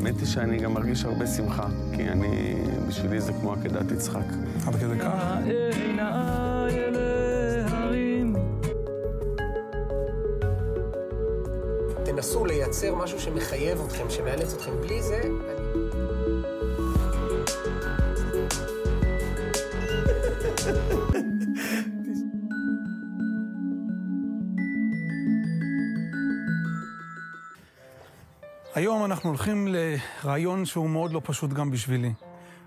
האמת היא שאני גם מרגיש הרבה שמחה, כי אני, בשבילי זה כמו עקדת יצחק. עד כדי כך? תנסו לייצר משהו שמחייב אתכם, שמאלץ אתכם. בלי זה... היום אנחנו הולכים לרעיון שהוא מאוד לא פשוט גם בשבילי.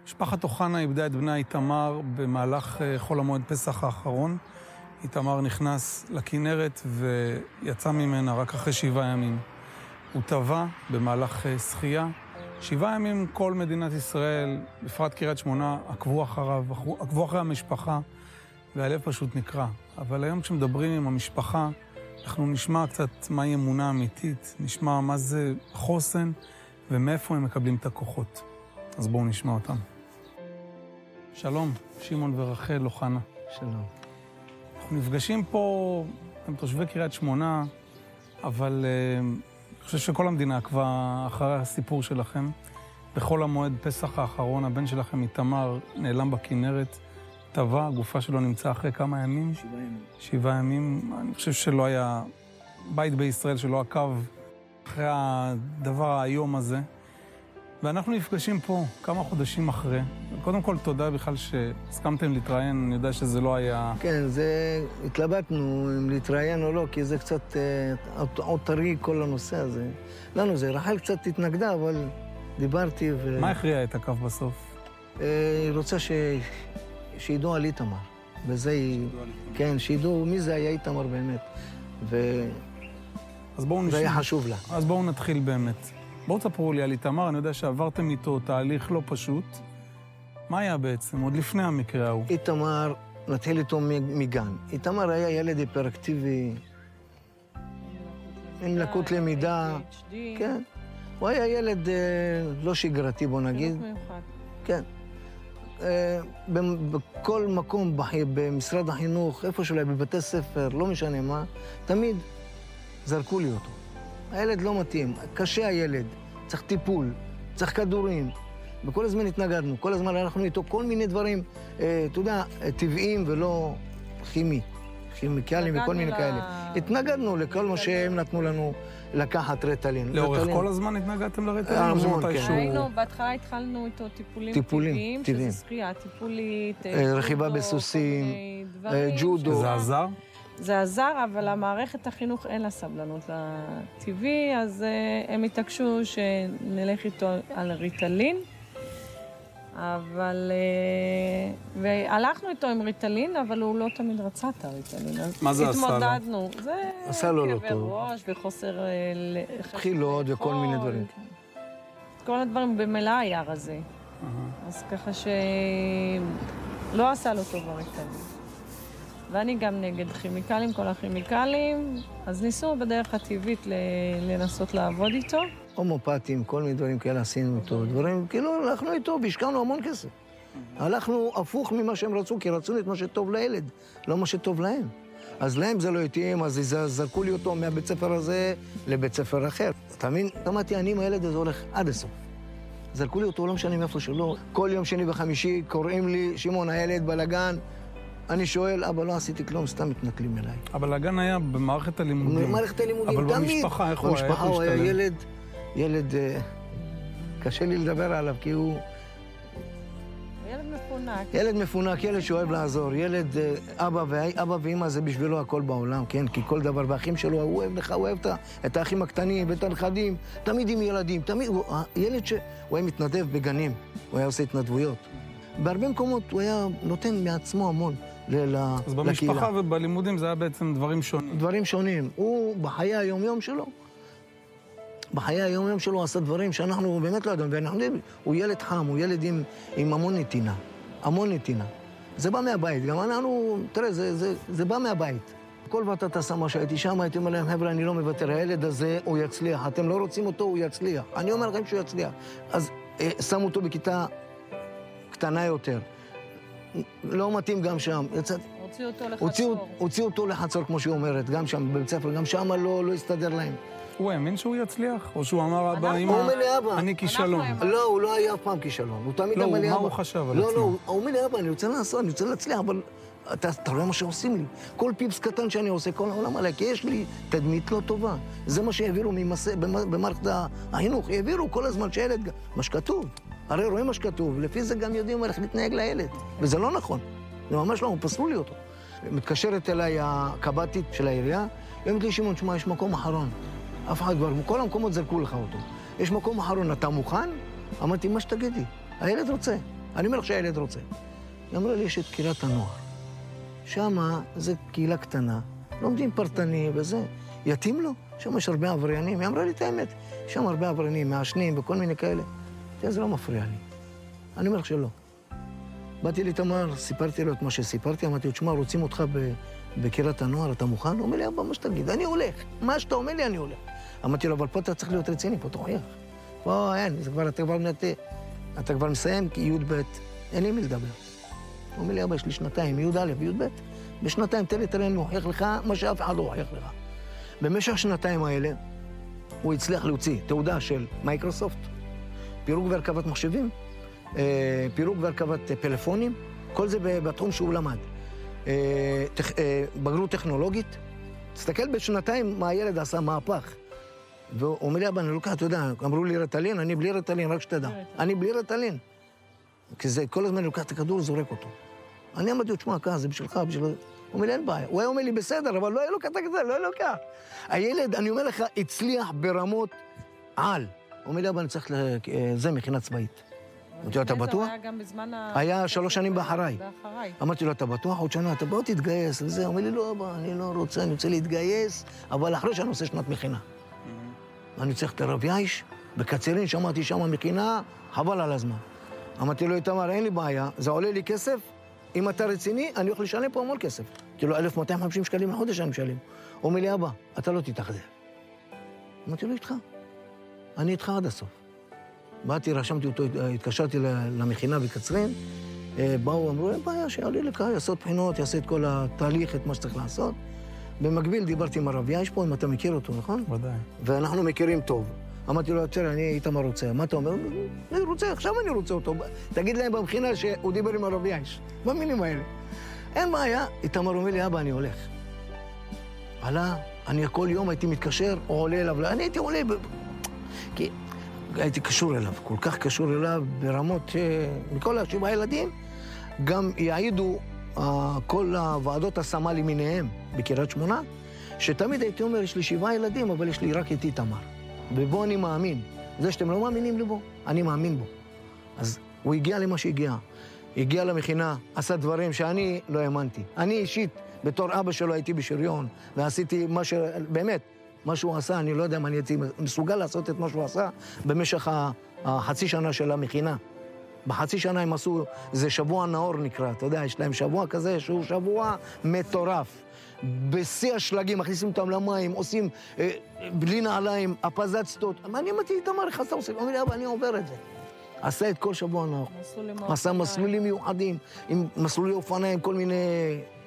משפחת אוחנה איבדה את בנה איתמר במהלך אה, חול המועד פסח האחרון. איתמר נכנס לכנרת ויצא ממנה רק אחרי שבעה ימים. הוא טבע במהלך אה, שחייה. שבעה ימים כל מדינת ישראל, בפרט קריית שמונה, עקבו אחריו, עקבו אחרי המשפחה, והלב פשוט נקרע. אבל היום כשמדברים עם המשפחה, אנחנו נשמע קצת מהי אמונה אמיתית, נשמע מה זה חוסן ומאיפה הם מקבלים את הכוחות. אז בואו נשמע אותם. שלום, שמעון ורחל אוחנה. שלום. אנחנו נפגשים פה, אתם תושבי קריית שמונה, אבל uh, אני חושב שכל המדינה עקבה אחרי הסיפור שלכם. בחול המועד פסח האחרון, הבן שלכם איתמר נעלם בכנרת, טבע, הגופה שלו נמצאה אחרי כמה ימים? שבעה ימים. שבעה ימים. אני חושב שלא היה בית בישראל שלא עקב אחרי הדבר האיום הזה. ואנחנו נפגשים פה כמה חודשים אחרי. קודם כל, תודה בכלל שהסכמתם להתראיין, אני יודע שזה לא היה... כן, זה... התלבטנו אם להתראיין או לא, כי זה קצת אה, עוד טרי כל הנושא הזה. לנו זה, רחל קצת התנגדה, אבל דיברתי ו... מה הכריע את הקו בסוף? אה, היא רוצה ש... שידעו על איתמר. וזה היא... כן, שידעו מי זה היה איתמר באמת. ו... אז בואו נשמע. זה היה חשוב לה. אז בואו נתחיל באמת. בואו תספרו לי על איתמר, אני יודע שעברתם איתו תהליך לא פשוט. מה היה בעצם, עוד לפני המקרה ההוא? איתמר, נתחיל איתו מגן. איתמר היה ילד היפראקטיבי, עם לקות למידה. כן. הוא היה ילד אה, לא שגרתי, בוא נגיד. כן. אה, בכל מקום במשרד החינוך, איפה היה, בבתי ספר, לא משנה מה, תמיד זרקו לי אותו. הילד לא מתאים, קשה הילד, צריך טיפול, צריך כדורים. וכל הזמן התנגדנו, כל הזמן הלכנו איתו כל מיני דברים, אה, אתה יודע, טבעיים ולא כימי, כימיקלים וכל מיני ל... כאלה. התנגדנו לכל מה שהם נתנו לנו לקחת רטלין. לאורך רטלין. כל הזמן התנגדתם לרטלין? המון, כן. שהוא... היינו, בהתחלה התחלנו איתו טיפולים, טיפולים טבעיים, טבעיים. שזה שחייה טיפולית, אה, רכיבה בסוסים, אה, ג'ודו. זה עזר? זה עזר, אבל המערכת החינוך אין לה סבלנות לטבעי, אז הם התעקשו שנלך איתו על ריטלין. אבל... Uh, והלכנו איתו עם ריטלין, אבל הוא לא תמיד רצה את הריטלין. מה זה עשה לו? התמודדנו. זה עשה לו לא טוב. ראש וחוסר... בחילות וכל מיני דברים. כל הדברים במילא היה רזה. אז ככה שלא עשה לו טוב הריטלין. ואני גם נגד כימיקלים, כל הכימיקלים, אז ניסו בדרך הטבעית לנסות לעבוד איתו. הומופטים, כל מיני דברים כאלה עשינו איתו, דברים, כאילו הלכנו איתו והשקענו המון כסף. הלכנו הפוך ממה שהם רצו, כי רצו את מה שטוב לילד, לא מה שטוב להם. אז להם זה לא התאים, אז זרקו לי אותו מהבית ספר הזה לבית ספר אחר. אתה מבין? אמרתי, אני עם הילד הזה הולך עד הסוף. זרקו לי אותו, לא משנה מאיפה שלא. כל יום שני וחמישי קוראים לי, שמעון הילד בלגן. אני שואל, אבא, לא עשיתי כלום, סתם מתנכלים אליי. אבל הגן היה במערכת הלימודים. במערכת הלימודים, אבל תמיד. במשפחה, איך הוא היה? במשפחה הוא היה? ילד, ילד, אה, קשה לי לדבר עליו, כי הוא ילד מפונק. ילד מפונק, ילד שאוהב לעזור, ילד, אה, אבא, וה- אבא ואמא זה בשבילו הכל בעולם, כן? כי כל דבר, והאחים שלו, הוא אוהב לך, הוא אוהב את האחים הקטנים ואת הנכדים, תמיד עם ילדים, תמיד, הוא, ילד שהוא היה מתנדב בגנים, הוא היה עושה התנדבויות. בהרבה מקומות הוא היה נותן מעצמו המון ל- אז לקהילה. במשפחה ובלימודים זה היה בעצם דברים שונים. דברים שונים. הוא, בחיי היום-יום שלו, בחיי היום-יום שלו הוא עשה דברים שאנחנו באמת לא ידענו, ואנחנו יודעים, הוא ילד חם, הוא ילד עם, עם המון נתינה, המון נתינה. זה בא מהבית, גם אנחנו, תראה, זה, זה, זה בא מהבית. כל ותת שמה שהייתי שם, הייתי אומר להם, חבר'ה, אני לא מוותר, הילד הזה, הוא יצליח. אתם לא רוצים אותו, הוא יצליח. אני אומר לכם שהוא יצליח. אז אה, שמו אותו בכיתה קטנה יותר. לא מתאים גם שם. יצאתי... הוציאו אותו הוציאו, לחצור. הוציאו אותו לחצור, כמו שהיא אומרת, גם שם בבית ספר, גם שם לא, לא הסתדר להם. הוא האמין שהוא יצליח? או שהוא אמר, אבא, אמא, הוא אומר לי, אבא. אני כישלון. לא, הוא לא היה אף פעם כישלון. הוא תמיד לא, אמר לי, מה אבא... הוא חשב על לא, עצמו? לא, הוא אומר לי, אבא, אני רוצה לעשות, אני רוצה להצליח, אבל אתה, אתה רואה מה שעושים לי. כל פיפס קטן שאני עושה, כל העולם עליי, כי יש לי תדמית לא טובה. זה מה שהעבירו במערכת החינוך, העבירו כל הזמן שילד, מה שכתוב. הרי רואים מה שכתוב, לפי זה גם יודעים איך להתנהג לילד. וזה לא נכון. זה ממש לא, פסלו לי אותו. מתקשרת אליי הקב"טית של העירייה, היא אומרת לי, שמעון, תשמע, יש מקום אחרון. אף אחד כבר, כל המקומות זרקו לך אותו. יש מקום אחרון, אתה מוכן? אמרתי, מה שתגידי. הילד רוצה. אני אומר לך שהילד רוצה. היא אמרה לי, יש את קהילת הנוער. שמה זה קהילה קטנה, לומדים פרטני וזה. יתאים לו? שם יש הרבה עבריינים. היא אמרה לי את האמת, יש שם הרבה עבריינים, מעשנים וכל מיני כאלה. תראה, זה לא מפריע לי. אני אומר לך שלא. באתי לתמר, סיפרתי לו את מה שסיפרתי, אמרתי לו, תשמע, רוצים אותך בקהילת הנוער, אתה מוכן? הוא אומר לי, אבא, מה שתגיד, אני הולך. מה שאתה אומר לי, אני הולך. אמרתי לו, אבל פה אתה צריך להיות רציני, פה תוכיח. פה אין, זה כבר, אתה כבר, מת- אתה כבר מסיים, י"ב, אין לי מי לדבר. הוא אומר לי, אבא, יש לי שנתיים, י"א וי"ב. בשנתיים, תן לי, תראה, אני אוכיח לך מה שאף אחד לא הוכיח לך. במשך השנתיים האלה, הוא הצליח להוציא תעודה של מייקרוסופט, פירוק והרכבת מחשבים, אה, פירוק והרכבת פלאפונים, כל זה בתחום שהוא למד. אה, אה, בגרות טכנולוגית, תסתכל בשנתיים מה הילד עשה, מהפך. והוא אומר לי, אבא, אני לוקח, אתה יודע, אמרו לי רטלין, אני בלי רטלין, רק שתדע. אני בלי רטלין. כי זה, כל הזמן אני לוקח את הכדור וזורק אותו. אני אמרתי לו, תשמע, ככה, זה בשבילך, בשביל... הוא אומר לי, אין בעיה. הוא היה אומר לי, בסדר, אבל לא היה לוקח את הכדור, לא היה לוקח. הילד, אני אומר לך, הצליח ברמות על. הוא אומר לי, אבא, אני צריך ל... אה, זה, מכינה צבאית. אמרתי לו, אתה זה בטוח? היה גם בזמן ה... היה שלוש שנים. באחריי. אמרתי לו, אתה בטוח? עוד שנה, אתה בוא תתגייס וזה. הוא אומר לי, לא, אבא, אני לא רוצה, אני רוצה להתגייס, אבל אחרי שאני עושה שנת מכינה. אני צריך את הרב יאיש, בקצרין, שמעתי שם מכינה, חבל על הזמן. אמרתי לו, איתמר, אין לי בעיה, זה עולה לי כסף, אם אתה רציני, אני הולך לשלם פה המון כסף. כאילו, 1,250 שקלים לחודש אני משלם. הוא אומר לי, אבא, אתה לא תתאכזב. אמרתי לו, איתך. אני איתך עד הסוף. באתי, רשמתי אותו, התקשרתי למכינה בקצרין, אה, באו, אמרו, אין בעיה, שיעלה לכאן, יעשה בחינות, יעשה את כל התהליך, את מה שצריך לעשות. במקביל דיברתי עם הרב אם אתה מכיר אותו, נכון? ודאי. ואנחנו מכירים טוב. אמרתי לו, תראה, אני איתמר רוצה. מה אתה אומר? אני רוצה, עכשיו אני רוצה אותו. תגיד להם במכינה שהוא דיבר עם הרב יאיש. במילים האלה. אין בעיה. איתמר אומר לי, אבא, אני הולך. עלה, אני כל יום הייתי מתקשר, או עולה אליו. אני הייתי עולה, ב... כי הייתי קשור אליו, כל כך קשור אליו ברמות ש... מכל השבעה ילדים, גם יעידו אה, כל הוועדות השמה למיניהם בקריית שמונה, שתמיד הייתי אומר, יש לי שבעה ילדים, אבל יש לי רק את איתמר. ובו אני מאמין. זה שאתם לא מאמינים לי בו, אני מאמין בו. אז הוא הגיע למה שהגיע. הגיע למכינה, עשה דברים שאני לא האמנתי. אני אישית, בתור אבא שלו הייתי בשריון, ועשיתי מה ש... באמת, מה שהוא עשה, אני לא יודע אם אני הייתי מסוגל לעשות את מה שהוא עשה במשך החצי שנה של המכינה. בחצי שנה הם עשו, זה שבוע נאור נקרא, אתה יודע, יש להם שבוע כזה שהוא שבוע מטורף. בשיא השלגים, מכניסים אותם למים, עושים אה, בלי נעליים, הפזצתות. אני אמרתי, איתמר, איך אתה עושה? הוא אומר לי, אבא, אני עובר את זה. עשה את כל שבוע נאור. עשה. מסלולים מיוחדים, עם מסלולי אופניים, כל מיני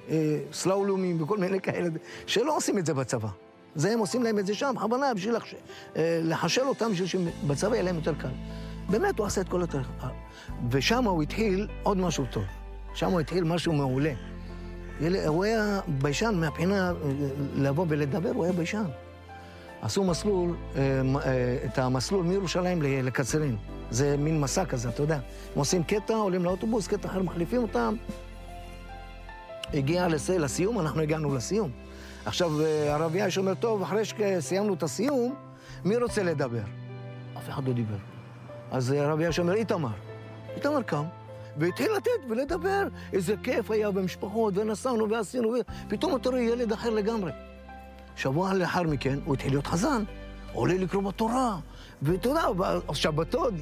אה, סלאולומים וכל מיני כאלה, שלא עושים את זה בצבא. זה הם עושים להם את זה שם, בכוונה, בשביל לחש... אה, לחשל אותם, בשביל שבצבא יהיה להם יותר קל. באמת, הוא עשה את כל התהליך. ושם הוא התחיל עוד משהו טוב. שם הוא התחיל משהו מעולה. הוא היה ביישן מהבחינה, אה, לבוא ולדבר, הוא היה ביישן. עשו מסלול, אה, אה, את המסלול מירושלים לקצרין. זה מין מסע כזה, אתה יודע. הם עושים קטע, עולים לאוטובוס, קטע אחר מחליפים אותם. הגיע לס- לסיום, אנחנו הגענו לסיום. עכשיו, אה, הרב יאש אומר, טוב, אחרי שסיימנו את הסיום, מי רוצה לדבר? אף אחד לא דיבר. אז אה, הרב יאש אומר, איתמר. איתמר קם, והתחיל לתת ולדבר. איזה כיף היה במשפחות, ונסענו ועשינו, ופתאום אתה רואה ילד אחר לגמרי. שבוע לאחר מכן הוא התחיל להיות חזן, עולה לקרוא בתורה, ואתה יודע, בשבתות,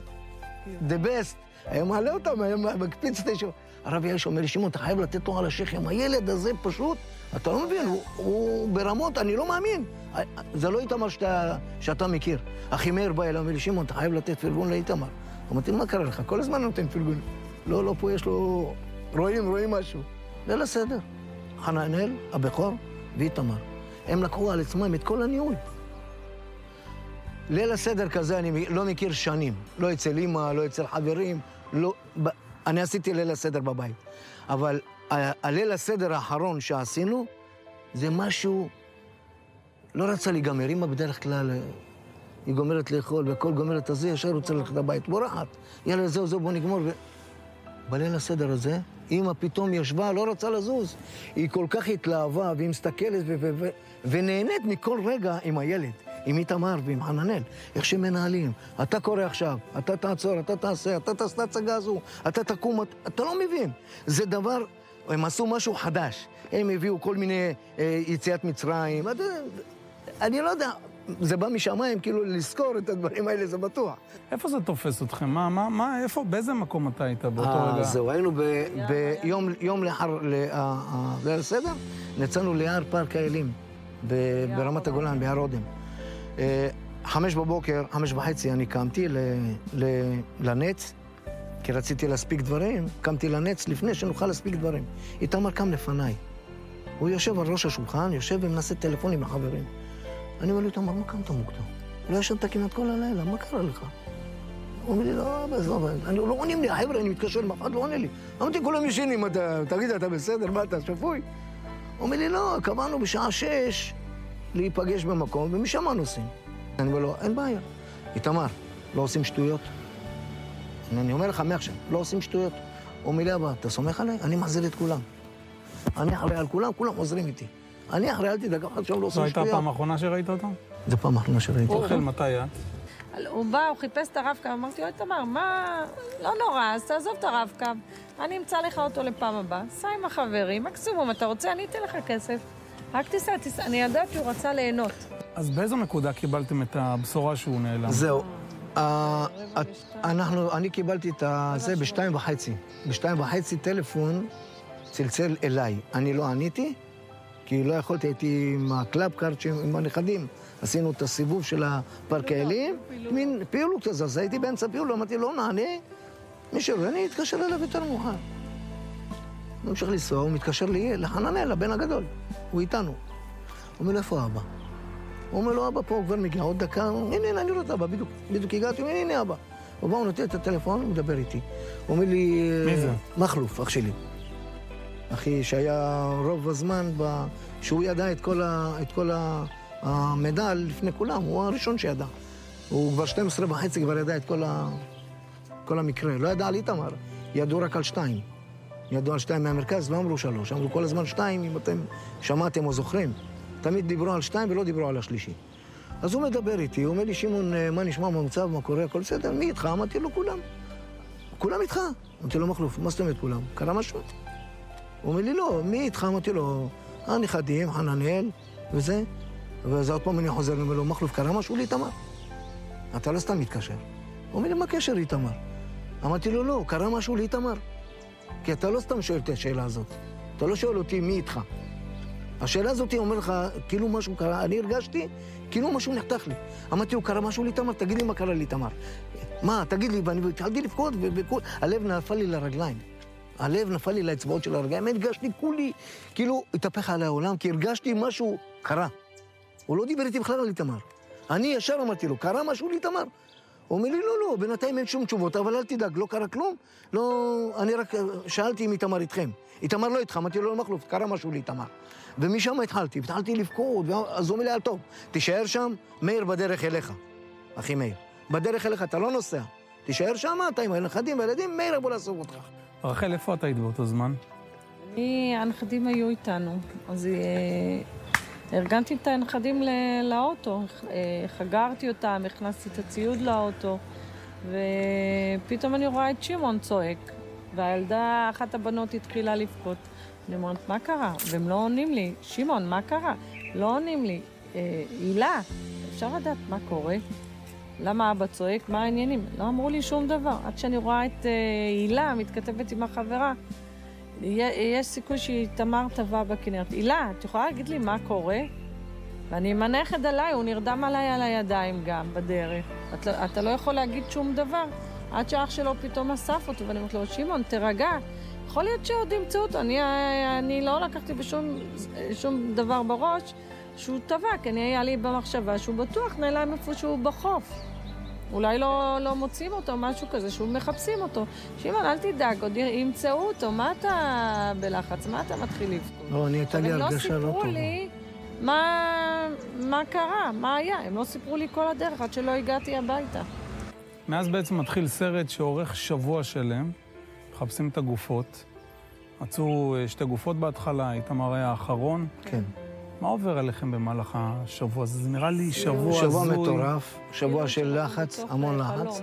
the best, היה מעלה אותם, היה מקפיץ את הישוב. הרב יאש אומר לי, שמעון, אתה חייב לתת לו על השכם, הילד הזה פשוט, אתה לא מבין, הוא, הוא ברמות, אני לא מאמין. זה לא איתמר שאתה, שאתה מכיר. אחי מאיר בא אליו, אומר לי, שמעון, אתה חייב לתת פרגון לאיתמר. אמרתי, מה קרה לך? כל הזמן נותן פרגון. לא, לא, פה יש לו... רואים, רואים משהו. ליל הסדר. חננאל, הבכור, ואיתמר. הם לקחו על עצמם את כל הניהול. ליל הסדר כזה אני לא מכיר שנים. לא אצל אימא, לא אצל חברים, לא... אני עשיתי ליל הסדר בבית. אבל הליל הסדר האחרון שעשינו, זה משהו... לא רצה להיגמר. אימא בדרך כלל, היא גומרת לאכול, והכל גומרת הזה, ישר רוצה ללכת לבית. בורחת. יאללה, זהו, זהו, בוא נגמור. ו... בליל הסדר הזה, אימא פתאום ישבה, לא רצה לזוז. היא כל כך התלהבה, והיא מסתכלת ו- ו- ו- ונהנית מכל רגע עם הילד, עם איתמר ועם חננאל, איך שהם מנהלים. אתה קורא עכשיו, אתה תעצור, אתה תעשה, אתה תעשה את ההצגה הזו, אתה תקום, אתה, אתה לא מבין. זה דבר, הם עשו משהו חדש. הם הביאו כל מיני אה, יציאת מצרים. אתה, אני לא יודע, זה בא משמיים, כאילו לזכור את הדברים האלה, זה בטוח. איפה זה תופס אתכם? מה, מה, מה, איפה, באיזה מקום אתה היית באותו אה, רגע? זהו, היינו ביום יום לאחר ליל הסדר, יצאנו ליער פארק האלים ברמת הגולן, בהר אודם. אה, חמש בבוקר, חמש וחצי, אני קמתי לנץ, כי רציתי להספיק דברים, קמתי לנץ לפני שנוכל להספיק דברים. איתמר קם לפניי. הוא יושב על ראש השולחן, יושב ומנסה טלפונים לחברים. אני אומר לו, איתמר, מה קמת מוקדם? לא ישנת כמעט כל הלילה, מה קרה לך? הוא אומר לי, לא, עזוב, אני לא עונים לי, חבר'ה, אני מתקשר, אף אחד לא עונה לי. אמרתי, כולם ישנים, תגיד, אתה בסדר? מה, אתה שפוי? הוא אומר לי, לא, קבענו בשעה שש להיפגש במקום, ומשם נוסעים. אני אומר לו, אין בעיה. איתמר, לא עושים שטויות. אני אומר לך מעכשיו, לא עושים שטויות. הוא אומר לי, אבא, אתה סומך עליי? אני מחזיר את כולם. אני אחראי על כולם, כולם עוזרים איתי. אני אחראי, אל תדאג, אף אחד שם לא עושים זו שטויות. הייתה הפעם האחרונה שראית אותו? זו פעם האחרונה שראיתי. אוכל, מתי את? הוא בא, הוא חיפש את הרב-קו, אמרתי לו, תמר, מה... לא נורא, אז תעזוב את הרב-קו, אני אמצא לך אותו לפעם הבאה, סע עם החברים, מקסימום, אתה רוצה, אני אתן לך כסף. רק תיסע, תיסע. אני יודעת שהוא רצה ליהנות. אז באיזו נקודה קיבלתם את הבשורה שהוא נעלם? זהו. אה, אנחנו, אני קיבלתי את זה בשתיים וחצי. בשתיים וחצי טלפון צלצל אליי. אני לא עניתי, כי לא יכולתי, הייתי עם הקלאב קארט עם הנכדים. עשינו את הסיבוב של הפארק האלים, מין פעילות כזו, אז הייתי באמצע פעילות, אמרתי, לא נענה, מישהו, אני אתקשר אליו יותר מאוחר. הוא ממשיך לנסוע, הוא מתקשר לי, לחננאל, הבן הגדול, הוא איתנו. הוא אומר לו, איפה אבא? הוא אומר לו, אבא פה, הוא כבר מגיע עוד דקה, הנה, הנה, אני רואה את אבא, בדיוק, בדיוק הגעתי, אומר, הנה אבא. הוא בא, הוא נותן את הטלפון, הוא מדבר איתי. הוא אומר לי... מי זה? מכלוף, אח שלי. אחי, שהיה רוב הזמן, ב... שהוא ידע את כל, ה... את כל ה... המידע לפני כולם, הוא הראשון שידע. הוא כבר 12 וחצי כבר ידע את כל, ה... כל המקרה. לא ידע על איתמר, ידעו רק על שתיים. ידעו על שתיים מהמרכז, לא אמרו שלוש. אמרו כל הזמן שתיים, אם אתם שמעתם או זוכרים. תמיד דיברו על שתיים ולא דיברו על השלישי. אז הוא מדבר איתי, הוא אומר לי, שמעון, אה, מה נשמע, מה המצב, מה קורה, הכל בסדר, מי איתך? אמרתי לו, כולם. כולם איתך? אמרתי לו, מכלוף, מה זאת אומרת כולם? קרה משהו? הוא אומר לי, לא, מי איתך? אמרתי לו, הנכדים, חננאל, וזה. ואז עוד פעם אני חוזר, אומר לו, מכלוף, קרה משהו לאיתמר? אתה לא סתם מתקשר. הוא אומר לי, מה הקשר לאיתמר? אמרתי לו, לא, קרה משהו לאיתמר. כי אתה לא סתם שואל את השאלה הזאת. אתה לא שואל אותי מי איתך. השאלה הזאת, אומר לך, כאילו משהו קרה, אני הרגשתי כאילו משהו נחתך לי. אמרתי לו, קרה משהו לאיתמר? תגיד לי מה קרה לאיתמר. מה, תגיד לי, ואני התחלתי לבכות, והלב נפל לי לרגליים. הלב נפל לי לאצבעות של הרגליים, הרגשתי כולי, כאילו התהפך עלי העולם, כי הרגשתי משהו קרה. הוא לא דיבר איתי בכלל על איתמר. אני ישר אמרתי לו, קרה משהו לאיתמר? הוא אומר לי, לא, לא, בינתיים אין שום תשובות, אבל אל תדאג, לא קרה כלום. לא, אני רק שאלתי אם איתמר איתכם. איתמר לא איתך, אמרתי לו, לא מכלוף, קרה משהו לאיתמר. ומשם התחלתי, התחלתי לבכות, אז הוא אומר לי, אל טוב, תישאר שם, מאיר בדרך אליך. אחי מאיר, בדרך אליך, אתה לא נוסע. תישאר שם, אתה עם הנכדים והילדים, מאיר יבוא לאסוף אותך. רחל, איפה את היית באותו זמן? אני, הנכדים היו איתנו, אז אה, ארגנתי את הנכדים לאוטו, אה, חגרתי אותם, הכנסתי את הציוד לאוטו, ופתאום אני רואה את שמעון צועק, והילדה, אחת הבנות התחילה לבכות. אני אומרת, מה קרה? והם לא עונים לי. שמעון, מה קרה? לא עונים לי. אה, הילה, אפשר לדעת מה קורה? למה אבא צועק? מה העניינים? לא אמרו לי שום דבר. עד שאני רואה את אה, הילה מתכתבת עם החברה, יש סיכוי שתמר טבע בכנרת. הילה, את יכולה להגיד לי מה קורה? ואני עם הנכד עליי, הוא נרדם עליי על הידיים גם בדרך. את, לא- אתה לא יכול להגיד שום דבר. עד שאח שלו פתאום אסף אותו, ואני אומרת לו, שמעון, תירגע. יכול להיות שעוד ימצאו אותו. אני, אני לא לקחתי בשום שום דבר בראש, שהוא טבע, כי אני היה לי במחשבה שהוא בטוח נעלם איפשהו בחוף. אולי לא, לא מוצאים אותו, משהו כזה, שהוא מחפשים אותו. שמעון, אל תדאג, עוד ימצאו אותו, מה אתה בלחץ? מה אתה מתחיל לבכות? לא, אני הייתה לי אבל הם לא הרגשה לא סיפרו טובה. לי מה, מה קרה, מה היה. הם לא סיפרו לי כל הדרך עד שלא הגעתי הביתה. מאז בעצם מתחיל סרט שאורך שבוע שלם, מחפשים את הגופות. מצאו אה, שתי גופות בהתחלה, איתמר היה האחרון. כן. מה עובר עליכם במהלך השבוע הזה? זה נראה לי שבוע שבוע הזוי. מטורף, שבוע של לחץ, המון לחץ.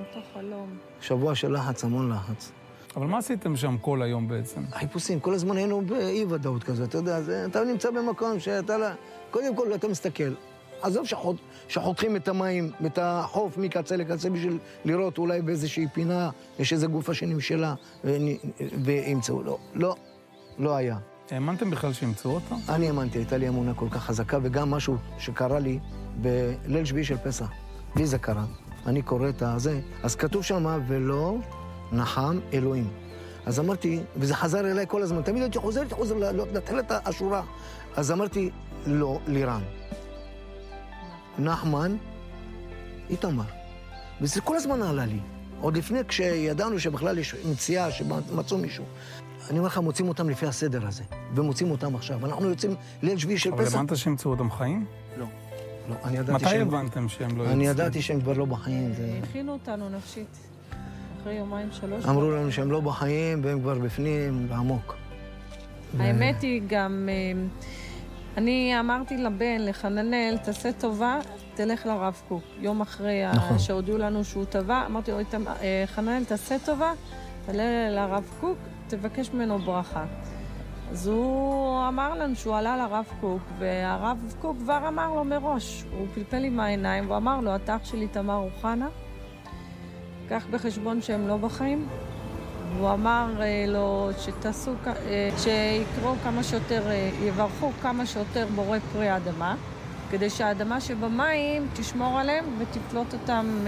שבוע של לחץ, המון לחץ. אבל מה עשיתם שם כל היום בעצם? חיפושים, כל הזמן היינו באי-ודאות כזאת, אתה יודע, זה, אתה נמצא במקום שאתה לא... קודם כל אתה מסתכל. עזוב שחות, שחותכים את המים, את החוף מקצה לקצה בשביל לראות אולי באיזושהי פינה יש איזו גופה שנמשלה וימצאו. לא, לא, לא היה. האמנתם בכלל שימצאו אותו? אני האמנתי, הייתה לי אמונה כל כך חזקה, וגם משהו שקרה לי בליל שביעי של פסח. לי זה קרה. אני קורא את הזה, אז כתוב שם, ולא נחם אלוהים. אז אמרתי, וזה חזר אליי כל הזמן, תמיד הייתי חוזר, הייתי חוזר לתחילת השורה. אז אמרתי, לא, לירן. נחמן, איתמר. וזה כל הזמן עלה לי. עוד לפני, כשידענו שבכלל יש מציאה, שמצאו מישהו. אני אומר לך, מוצאים אותם לפי הסדר הזה, ומוצאים אותם עכשיו. אנחנו יוצאים ליל שביעי של אבל פסח. הבנת שימצאו אותם חיים? לא. לא, אני ידעתי מתי שהם... הבנתם שהם לא אני יוצאים? ידעתי שהם כבר לא בחיים. זה... הכינו אותנו נפשית. אחרי יומיים, שלוש. אמרו לנו שהם לא בחיים, והם כבר בפנים, עמוק. האמת היא גם, אה, אני אמרתי לבן, לחננאל, תעשה טובה, תלך לרב קוק. יום אחרי נכון. שהודיעו לנו שהוא טבע, אמרתי לו, "איתם- אה, חננאל, תעשה טובה, תעלה לרב קוק, תבקש ממנו ברכה. אז הוא אמר לנו שהוא עלה לרב קוק, והרב קוק כבר אמר לו מראש, הוא פלפל עם העיניים, והוא אמר לו, אתה אח שלי תמר אוחנה, קח בחשבון שהם לא בחיים. והוא אמר אה, לו שתעשו, אה, שיקראו כמה שיותר, אה, יברכו כמה שיותר בורא פרי האדמה, כדי שהאדמה שבמים תשמור עליהם ותפלוט אותם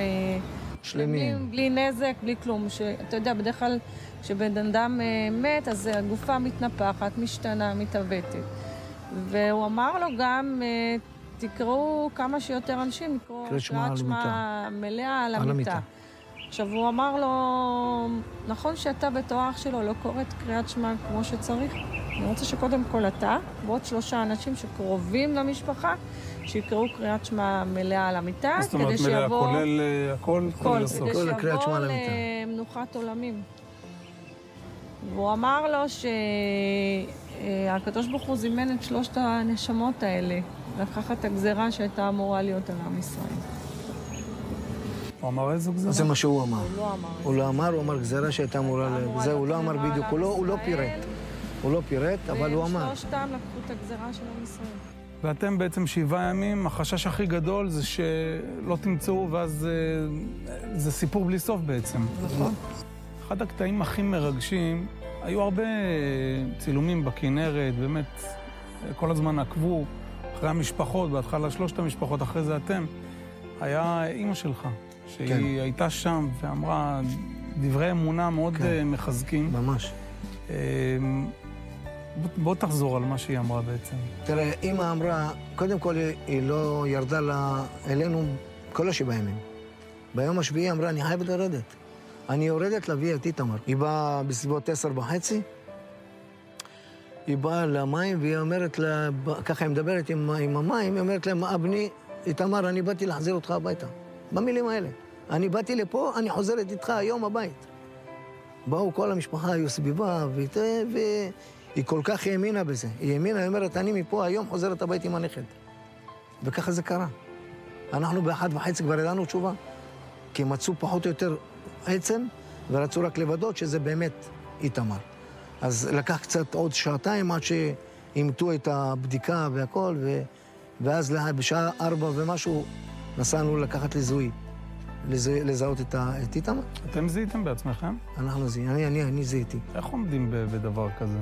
שלמים. בלי נזק, בלי כלום. שאתה יודע, בדרך כלל כשבן אדם אה, מת, אז הגופה מתנפחת, משתנה, מתעוותת. והוא אמר לו גם, אה, תקראו כמה שיותר אנשים, לקרוא קריאת שמע מלאה על המיטה. המיטה. עכשיו, הוא אמר לו, נכון שאתה בתור אח שלו לא קורא את קריאת שמע כמו שצריך? אני רוצה שקודם כל אתה, ועוד שלושה אנשים שקרובים למשפחה, שיקראו קריאת שמע מלאה על המיטה, מה זאת אומרת כדי מלאה? שיבוא... כולל אה, הכל? כל. כדי שיבוא על המיטה. למנוחת עולמים. והוא אמר לו שהקדוש ברוך הוא זימן את שלושת הנשמות האלה לקחת את הגזרה שהייתה אמורה להיות על עם ישראל. הוא אמר איזו גזרה? זה מה שהוא אמר. הוא לא אמר. הוא לא אמר, הוא אמר גזרה שהייתה אמורה... זה, הוא לא אמר בדיוק, הוא לא- לא. פירט. הוא לא פירט, אבל הוא אמר. והם שלושתם לקחו את הגזרה של עם ישראל. ואתם בעצם שבעה ימים, החשש הכי גדול זה שלא תמצאו, ואז אה, זה סיפור בלי סוף בעצם. נכון. אחד הקטעים הכי מרגשים, היו הרבה צילומים בכנרת, באמת, כל הזמן עקבו אחרי המשפחות, בהתחלה שלושת המשפחות, אחרי זה אתם. היה אימא שלך, שהיא כן. הייתה שם ואמרה דברי אמונה מאוד כן. אה, מחזקים. ממש. בוא- תחזור על מה שהיא אמרה בעצם. תראה, אימא אמרה, קודם כל היא- לא ירדה לה- אלינו כל השבעה ימים. ביום השביעי אמרה, אני חייבת לרדת. אני יורדת להביא את איתמר. היא באה בסביבות עשר וחצי, היא באה למים והיא אומרת לה, ככה היא מדברת עם, עם המים, היא אומרת להם, אבני, איתמר, אני באתי להחזיר אותך הביתה. במילים האלה. אני באתי לפה, אני חוזרת איתך היום הבית. באו כל המשפחה, היו סביבה, והיא, והיא כל כך האמינה בזה. היא האמינה, היא אומרת, אני מפה היום חוזרת הביתה עם הנכד. וככה זה קרה. אנחנו באחת וחצי כבר ידענו תשובה, כי מצאו פחות או יותר עצם, ורצו רק לוודאות שזה באמת איתמר. אז לקח קצת עוד שעתיים עד שאימתו את הבדיקה והכל, ו... ואז לה- בשעה ארבע ומשהו נסענו לקחת לזיהוי, לזה, לזהות את, ה... את איתמר. אתם זיהיתם בעצמכם? אנחנו זיהינו, אני, אני, אני זיהיתי. איך עומדים בדבר כזה?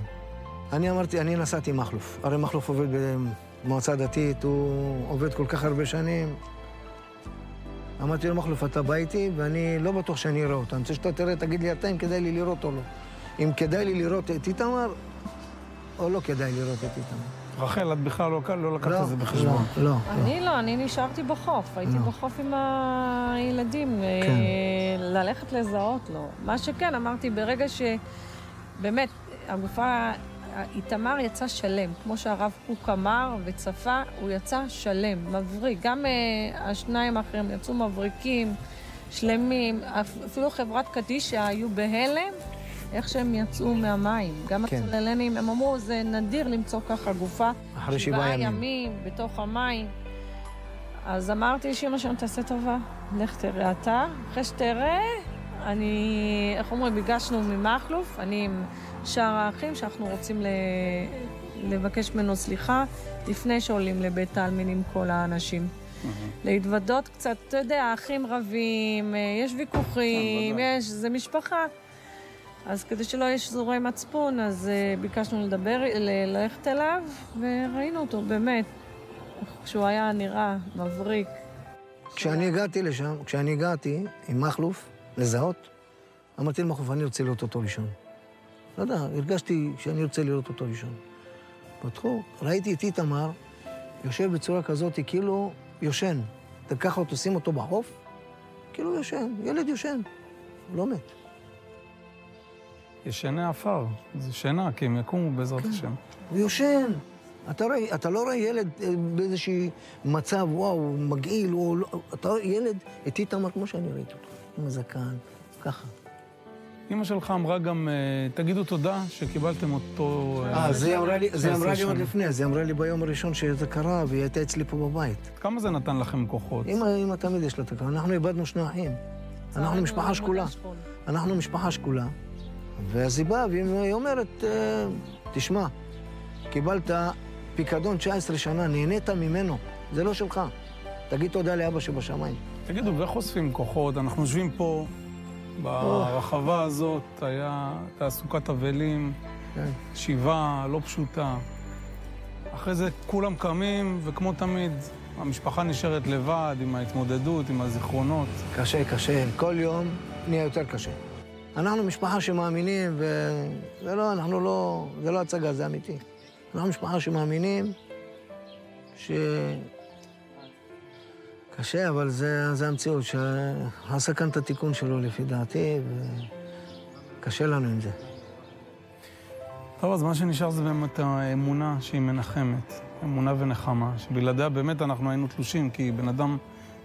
אני אמרתי, אני נסעתי מכלוף. הרי מכלוף עובד במועצה דתית, הוא עובד כל כך הרבה שנים. אמרתי לו, מכלוף, אתה בא איתי, ואני לא בטוח שאני אראה אותו. אני רוצה שאתה תראה, תגיד לי אתה אם כדאי לי לראות או לא. אם כדאי לי לראות את איתמר, או לא כדאי לראות את איתמר. רחל, את בכלל לא, לא לקחת לא, את זה בחשבון. לא, לא. אני לא, אני נשארתי בחוף. הייתי לא. בחוף עם הילדים. אה, כן. ללכת לזהות לא. מה שכן, אמרתי, ברגע ש... באמת, הגופה... איתמר יצא שלם, כמו שהרב קוק אמר וצפה, הוא יצא שלם, מבריק. גם uh, השניים האחרים יצאו מבריקים, שלמים, אפ- אפילו חברת קדישא היו בהלם איך שהם יצאו מהמים. גם כן. הצוללנים, הם אמרו, זה נדיר למצוא ככה גופה. אחרי שבעה ימים. ימים בתוך המים. אז אמרתי, שאמא שלנו תעשה טובה, לך תראה אתה. אחרי שתראה, אני, איך אומרים, ביקשנו ממכלוף, אני עם שאר האחים, שאנחנו רוצים ל... לבקש ממנו סליחה לפני שעולים לבית העלמין עם כל האנשים. להתוודות קצת, אתה יודע, האחים רבים, אה, יש ויכוחים, כן. יש, זה משפחה. אז כדי שלא יהיה שזורי מצפון, אז uh, ביקשנו לדבר, ללכת אליו, וראינו אותו, באמת. כשהוא היה נראה מבריק. כשאני הגעתי לשם, כשאני הגעתי עם מכלוף לזהות, אמרתי למכלוף, אני רוצה לראות אותו ראשון. לא יודע, הרגשתי שאני רוצה לראות אותו ראשון. פתחו, ראיתי את איתמר יושב בצורה כזאת, כאילו יושן. אתה ככה אותו, שים אותו בחוף, כאילו יושן, ילד יושן, לא מת. ישני עפר, זה שינה, כי הם יקומו בעזרת השם. הוא יושן. אתה, רואה, אתה לא רואה ילד אה, באיזשהו מצב, וואו, מגעיל, הוא לא... אתה רואה ילד, את איתמר כמו שאני ראיתי אותו, עם הזקן, ככה. אימא שלך אמרה גם, אה, תגידו תודה שקיבלתם אותו... אה, זה היא אמרה לי, זה היא אמרה לי עוד. לפני, זה היא אמרה לי ביום הראשון שזה קרה, והיא הייתה אצלי פה בבית. כמה זה נתן לכם כוחות? אמא, אמא תמיד יש לה את הכרה. אנחנו איבדנו שני אחים. אנחנו משפחה שכולה. אנחנו משפחה שכולה. ואז היא באה והיא אומרת, אה, תשמע, קיבלת פיקדון 19 שנה, נהנית ממנו, זה לא שלך. תגיד תודה לאבא שבשמיים. תגידו, ואיך אוספים כוחות? אנחנו יושבים פה, ברחבה הזאת, היה תעסוקת אבלים, כן. שבעה לא פשוטה. אחרי זה כולם קמים, וכמו תמיד, המשפחה נשארת לבד, עם ההתמודדות, עם הזיכרונות. קשה, קשה. כל יום נהיה יותר קשה. אנחנו משפחה שמאמינים, וזה לא, אנחנו לא, זה לא הצגה, זה אמיתי. אנחנו משפחה שמאמינים ש... קשה, אבל זה, זה המציאות, שעשה כאן את התיקון שלו לפי דעתי, וקשה לנו עם זה. טוב, אז מה שנשאר זה באמת האמונה שהיא מנחמת, אמונה ונחמה, שבלעדיה באמת אנחנו היינו תלושים, כי בן אדם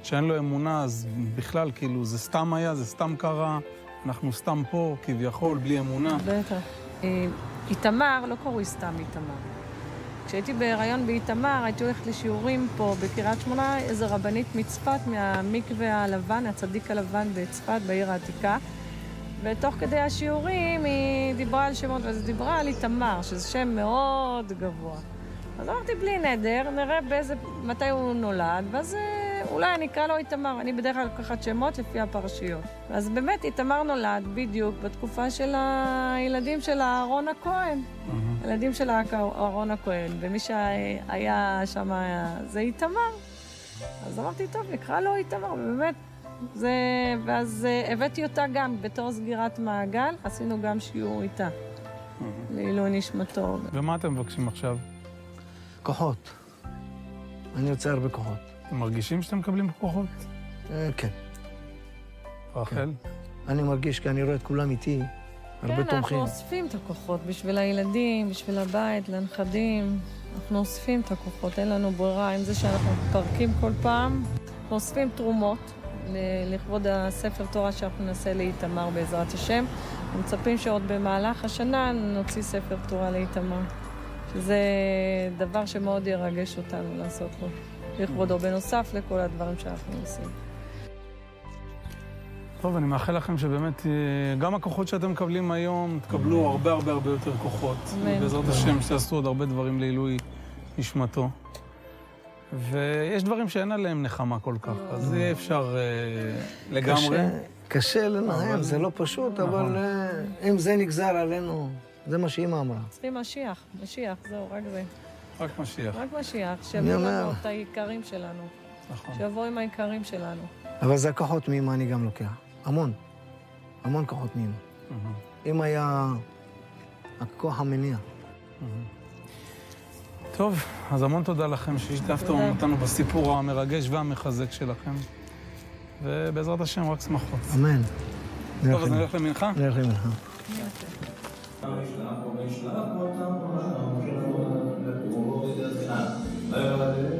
שאין לו אמונה, אז בכלל, כאילו, זה סתם היה, זה סתם קרה, אנחנו סתם פה, כביכול, בלי אמונה. בטח. אה, איתמר, לא קראו סתם איתמר. כשהייתי בהיריון באיתמר, הייתי הולכת לשיעורים פה בקריית שמונה, איזה רבנית מצפת מהמקווה הלבן, הצדיק הלבן בצפת, בעיר העתיקה. ותוך כדי השיעורים היא דיברה על שמות, ואז היא דיברה על איתמר, שזה שם מאוד גבוה. אז אמרתי, בלי נדר, נראה באיזה, מתי הוא נולד, ואז אה, אולי אני אקרא לו איתמר. אני בדרך כלל לוקחת שמות לפי הפרשיות. אז באמת, איתמר נולד בדיוק בתקופה של הילדים של אהרון הכהן. הילדים של אהרון הכהן, ומי שהיה שם זה איתמר. אז אמרתי, טוב, נקרא לו איתמר, ובאמת, זה... ואז אה, הבאתי אותה גם בתור סגירת מעגל, עשינו גם שיעור איתה, לעילוי נשמתו. ומה אתם מבקשים עכשיו? כוחות. אני רוצה הרבה כוחות. אתם מרגישים שאתם מקבלים כוחות? אה, כן. רחל? אני מרגיש, כי אני רואה את כולם איתי, הרבה כן, תומכים. אנחנו אוספים את הכוחות בשביל הילדים, בשביל הבית, לנכדים. אנחנו אוספים את הכוחות, אין לנו ברירה. עם זה שאנחנו מתפרקים כל פעם, אנחנו אוספים תרומות לכבוד הספר תורה שאנחנו נעשה לאיתמר בעזרת השם. אנחנו מצפים שעוד במהלך השנה נוציא ספר תורה לאיתמר, שזה דבר שמאוד ירגש אותנו לעשות לו לכבודו, בנוסף לכל הדברים שאנחנו עושים. טוב, אני מאחל לכם שבאמת, אה, גם הכוחות שאתם מקבלים היום, תקבלו הרבה הרבה הרבה יותר כוחות. אמן. בעזרת השם, שתעשו עוד הרבה דברים לעילוי נשמתו. ויש דברים שאין עליהם נחמה כל כך, אז יהיה אפשר אה, לגמרי. קשה, לנהל, זה לא פשוט, נכון. אבל אה, אם זה נגזר עלינו, זה מה שאימא אמרה. צריכים משיח, משיח, זהו, רק זה. רק משיח, רק משיח, אני שיביאו אומר- לנו את העיקרים שלנו. נכון. שיבואו עם העיקרים שלנו. אבל זה הכוחות מאמא אני גם לוקח. המון. המון כוחות מאמא. אמא היה הכוח המניע. טוב, אז המון תודה לכם שהשתתפתם אותנו בסיפור המרגש והמחזק שלכם. ובעזרת השם, רק שמחות. אמן. טוב, אז נלך למנחה? נלך למנחה. Krishna, Krishna, Krishna, Krishna, Krishna, Krishna, Krishna,